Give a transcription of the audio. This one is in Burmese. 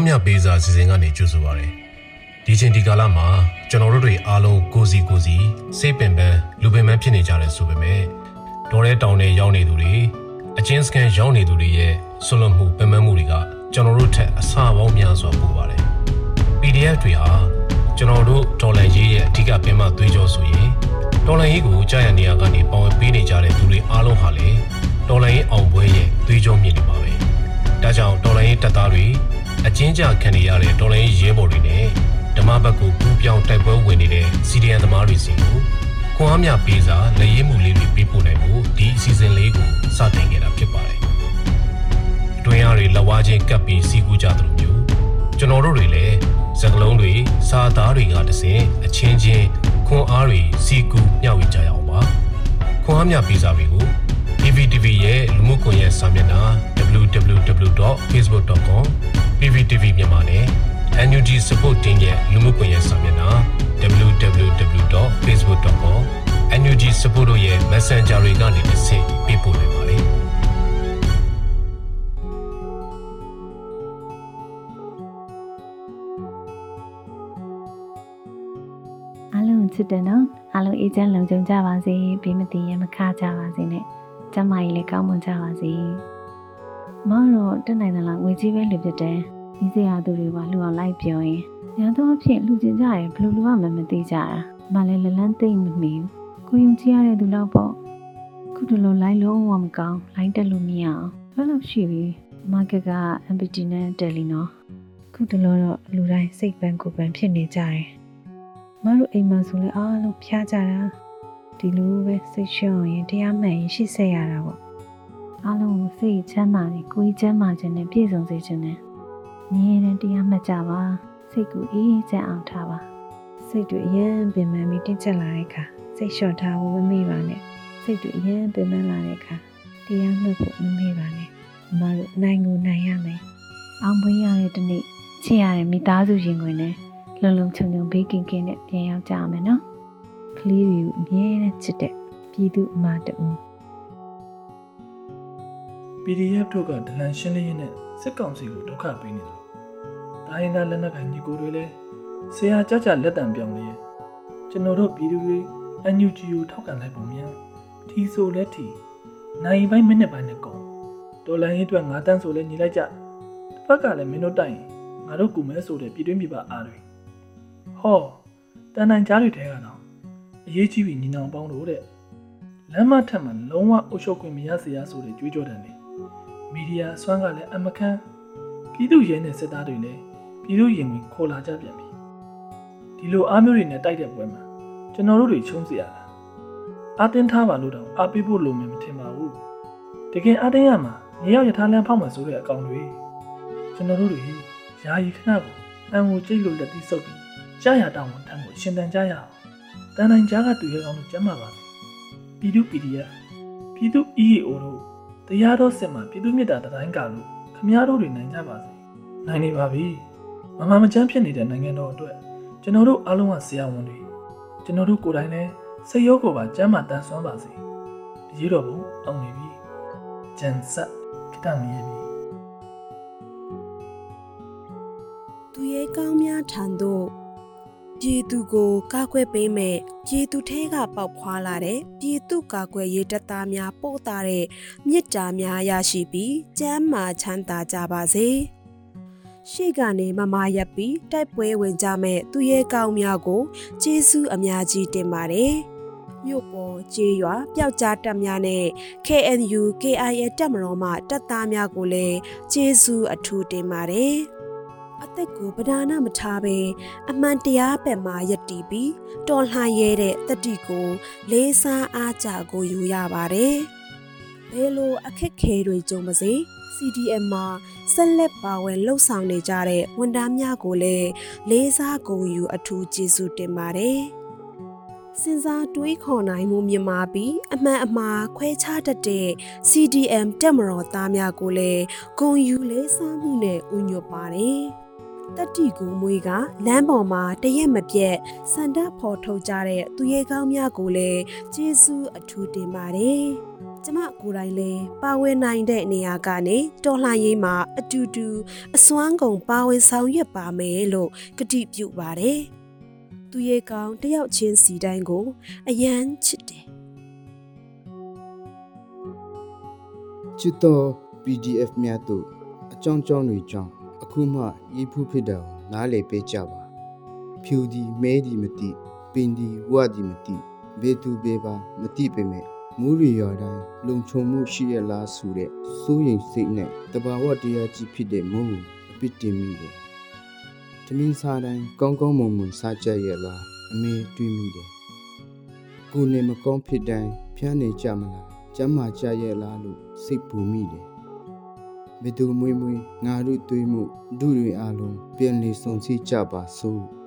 အားမြပေးစာစီစဉ်ကနေကြိုဆိုပါရယ်ဒီချိန်ဒီကာလမှာကျွန်တော်တို့တွေအားလုံးကိုစီကိုစီစိတ်ပင်ပန်းလူပင်ပန်းဖြစ်နေကြတယ်ဆိုပေမဲ့တော်ရဲတောင်တွေရောက်နေသူတွေအချင်းစကန်ရောက်နေသူတွေရဲ့ဆွလွန်မှုပင်ပန်းမှုတွေကကျွန်တော်တို့ထက်အဆပေါင်းများစွာပိုပါတယ် PDF တွေဟာကျွန်တော်တို့ဒေါ်လာရေးရဲ့အဓိကပင်မသွေးကြောဆိုရင်ဒေါ်လာရေးကိုကြာရနေရကနေပေါဝင်ပေးနေကြတဲ့သူတွေအားလုံးဟာလေဒေါ်လာရေးအောင်ပွဲရဲ့သွေးကြောမြင့်နေပါပဲ။ဒါကြောင့်ဒေါ်လာရေးတပ်သားတွေ အချင်းကြခံနေရတဲ့ဒေါ်လာရေးရဲဘော်တွေနဲ့ဓမ္မဘက်ကိုပူးပြောင်းတိုက်ပွဲဝင်နေတဲ့စီဒီအန်သမားတွေစီကိုခွန်အားမြပေးစာလက်ရေးမှုလေးတွေပေးပို့နိုင်ဖို့ဒီအစီအစဉ်လေးကိုစတင်ခဲ့တာဖြစ်ပါတယ်။အတွင်းအားတွေလက်ဝါးချင်းကပ်ပြီးစီကူကြသလိုမျိုးကျွန်တော်တို့တွေလည်းစကလုံးတွေစာသားတွေကတစင်အချင်းချင်းခွန်အားတွေစီကူမျှဝေကြရအောင်ပါခွန်အားမြပေးစာတွေကို PVTV ရဲ့လူမှုကွန်ရက်စာမျက်နှာ www.facebook.com PVTV မြန်မာနဲ့ NUG Support Team ရဲ့လူမှုကွန်ရက်စာမျက်နှာ www.facebook.com NUG Support တို့ရဲ့ Messenger တွေကနေတစ်ဆင့်ပေးပို့နိုင်ပါတယ်အားလုံးချစ်တယ်နော်အားလုံးအေးချမ်းလုံခြုံကြပါစေဘေးမတည်ရမခကြပါစေနဲ့ ကျမ်းမာရေးလည်းကောင်းမွန်ကြပါစေမတော့တက်နိုင်တယ်လားငွေကြီးပဲလူဖြစ်တယ်ဒီစရာသူတွေပါလူအောင်လိုက်ပြောရင်ညာတော့အဖြစ်လူကျင်ကြရင်ဘယ်လိုလူမှမသိကြတာမလည်းလလန်းသိမ့်မမီဘူးကိုယုံကြည်ရတဲ့သူတော့ပေါ့ခုတလို့လိုက်လုံးဝမကောင်းလိုက်တက်လို့မရအောင်ဘယ်လိုရှိပြီမာကက်က MPT နဲ့တယ်လီနော်ခုတလို့တော့လူတိုင်းစိတ်ပန်းကိုယ်ပန်းဖြစ်နေကြတယ်မတို့အိမ်မှာဆိုလဲအားလုံးဖျားကြတာ ဒီလိုပဲစိတ်ရှုံရင်တရားမှန်ရင်ရှေ့ဆက်ရတာပေါ့အားလုံးကိုစိတ်ချမ်းသာနေကိုယ်ကြီးချမ်းသာခြင်းနဲ့ပြည့်စုံစေခြင်းနဲ့ညီရတဲ့တရားမှတ်ကြပါစိတ်ကိုအေးချမ်းအောင်ထားပါစိတ်တွေအရင်ပင်ပန်းပြီးတင်းကျပ်လာတဲ့အခါစိတ်လျှော့ထားဖို့မမေ့ပါနဲ့စိတ်တွေအရင်ပင်ပန်းလာတဲ့အခါတရားမှတ်ဖို့မမေ့ပါနဲ့မတို့နိုင်ကိုနိုင်ရမယ်အောင်ပွဲရတဲ့ဒီနေ့ချစ်ရတဲ့မိသားစုရင်ခွင်နဲ့လုံလုံချုံချုံဘေးကင်းကင်းနဲ့ပြန်ရောက်ကြမယ်နော် ကလေးတွေကိုအမြဲတမ်းချစ်တဲ့ပြည်သူအမတူ PDF တို့ကဒလန်ရှင်းလင်းရင်းနဲ့စစ်ကောင်စီကိုဒုက္ခပေးနေတယ်လို့တိုင်းရင်းသားလက်နက်ကိုင်ညီကိုတွေလည်းဆရာကြကြလက်တံပြောင်းနေရဲ့ကျွန်တော်တို့ပြည်သူတွေ NUG ကိုထောက်ခံလိုက်ပုံမြန်ထီဆိုလဲထီနိုင်ပိုင်းမိနစ်ပိုင်းနဲ့ကုန်ဒေါ်လာရင်းအတွက်9တန်းဆိုလဲညီလိုက်ကြတစ်ဖက်ကလည်းမင်းတို့တိုက်ရင်ငါတို့ကူမဲဆိုတဲ့ပြည်တွင်းပြည်ပအားတွေဟောတန်တန်ကြားတွေထဲကတော့ အရေးကြီးပြီညီနောင်ပေါင်းတို့တဲ့လမ်းမထက်မှာလုံးဝအုပ်ချုပ်ခွင့်မရစေရဆိုတဲ့ကြွေးကြော်တယ်လေမီဒီယာအစွမ်းကလည်းအမခန်းပြည်သူရဲနဲ့စစ်သားတွေလည်းပြည်သူရင်ဝင်ခေါ်လာကြပြန်ပြီဒီလိုအားမျိုးတွေနဲ့တိုက်တဲ့ပွဲမှာကျွန်တော်တို့တွေချုံးစီရတာအာတင်းထားပါလို့တော့အားပေးဖို့လိုမယ်မထင်ပါဘူးတကယ်အာတင်းရမှာမြေရောက်ရထားလမ်းဖောက်မှာဆိုတဲ့အကောင်တွေကျွန်တော်တို့တွေယာယီခဏကိုအံကိုကြိတ်လို့လက်သီးဆုပ်ပြီးကြားရတောင်းဝန်ထမ်းကိုရှင်တန်ကြရအောင်တ န်တိုင်းကြားကတူရဲကောင်တို့ကျမ်းပါပါစေပြည်သူ PDF ပြည်သူ EAO တို့တရားတော်စစ်မှာပြည်သူမြတ်တာတတိုင်းကာလို့ခမည်းတော်တွေနိုင်ကြပါစေနိုင်နေပါပြီမမမချမ်းဖြစ်နေတဲ့နိုင်ငံတော်အတွက်ကျွန်တော်တို့အားလုံးကဆရာဝန်တွေကျွန်တော်တို့ကိုယ်တိုင်လည်းစိတ်ရောကိုယ်ပါကျမ်းမာတန်ဆွမ်းပါစေအရေးတော်ဘုံအောင်နေပြီဂျန်ဆက်ခိတမီရဲ့ပြီသူရဲ့ကောင်းများထံသို့ ပြည်သူကိုကာကွယ်ပေးမဲ့ပြည်သူထဲကပေါက်ဖွာလာတဲ့ပြည်သူကာကွယ်ရေးတပ်သားများပို့တာတဲ့မြစ်တာများရရှိပြီးကျမ်းမာချမ်းသာကြပါစေရှေ့ကနေမမရပ်ပြီးတိုက်ပွဲဝင်ကြမဲ့သူရဲ့ကောင်းများကိုကျေးဇူးအများကြီးတင်ပါတယ်မြို့ပေါ်ကျေးရွာပျောက်ကြားတပ်များနဲ့ KNU KIA တပ်မတော်မှတပ်သားများကိုလည်းကျေးဇူးအထူးတင်ပါတယ် အသက်ကိုပဓာနာမထားဘဲအမှန်တရားဘက်မှယက်တီပြီးတော်လှန်ရဲတဲ့တတိကို လေးစားအားကြကိုယူရပါတယ်။ဘယ်လိုအခက်ခဲတွေကြုံပါစေ CDM မှာဆက်လက်ပါဝင်လှုပ်ဆောင်နေကြတဲ့ဝန်ထမ်းများကိုလည်းလေးစားဂုဏ်ယူအထူးကျေးဇူးတင်ပါတယ်။စဉ်းစားတွေးခေါ်နိုင်မှုမြင်မာပြီးအမှန်အမှားခွဲခြားတတ်တဲ့ CDM တက်မတော်သားများကိုလည်းဂုံယူလေးစားမှုနဲ့ဥညွတ်ပါတယ်။ တတိကူမွေးကလမ်းပေါ်မှာတရက်မပြတ်စန္ဒဖော်ထုတ်ကြတဲ့သူရဲကောင်းများကိုလည်းကျေးဇူးအထူးတင်ပါတယ်။ကျမကိုယ်တိုင်လည်းပါဝင်နိုင်တဲ့နေရာကနေတော်လှန်ရေးမှာအတူတူအစွမ်းကုန်ပါဝင်ဆောင်ရွက်ပါမယ်လို့ကတိပြုပါတယ်။သူရဲ့ကောင်တယောက်ချင်းစီတိုင်းကိုအယမ်းချစ်တယ်ချစ်တော် PDF များတို့အကြောင်းကြောင်းတွေကြောင့် အခုမှရေးဖူးဖြစ်တာကိုနားလည်ပေးကြပါဖြူဒီမဲဒီမတိပင်ဒီဝဒီမတိဘေသူဘေပါမတိပေမဲ့မူရီရွာတိုင်းလုံခြုံမှုရှိရလားဆိုတဲ့စိုးရိမ်စိတ်နဲ့တဘာဝတရားကြီးဖြစ်တဲ့မုံကိုအပစ်တင်မိတယ်တမင်းစားတိုင်းကောင်းကောင်းမွန်မွန်စားကြရလားအမေတွေးမိတယ်ကိုယ်နဲ့မကောင်းဖြစ်တိုင်းဖျားနေကြမလားကျမ်းမာကြရဲ့လားလို့စိတ်ပူမိတယ် ဘယ်သူမွေးမွေးငါတို့တွေးမှုဒုတွေအလုံးပြန်လည်ဆုံစည်းကြပါစို့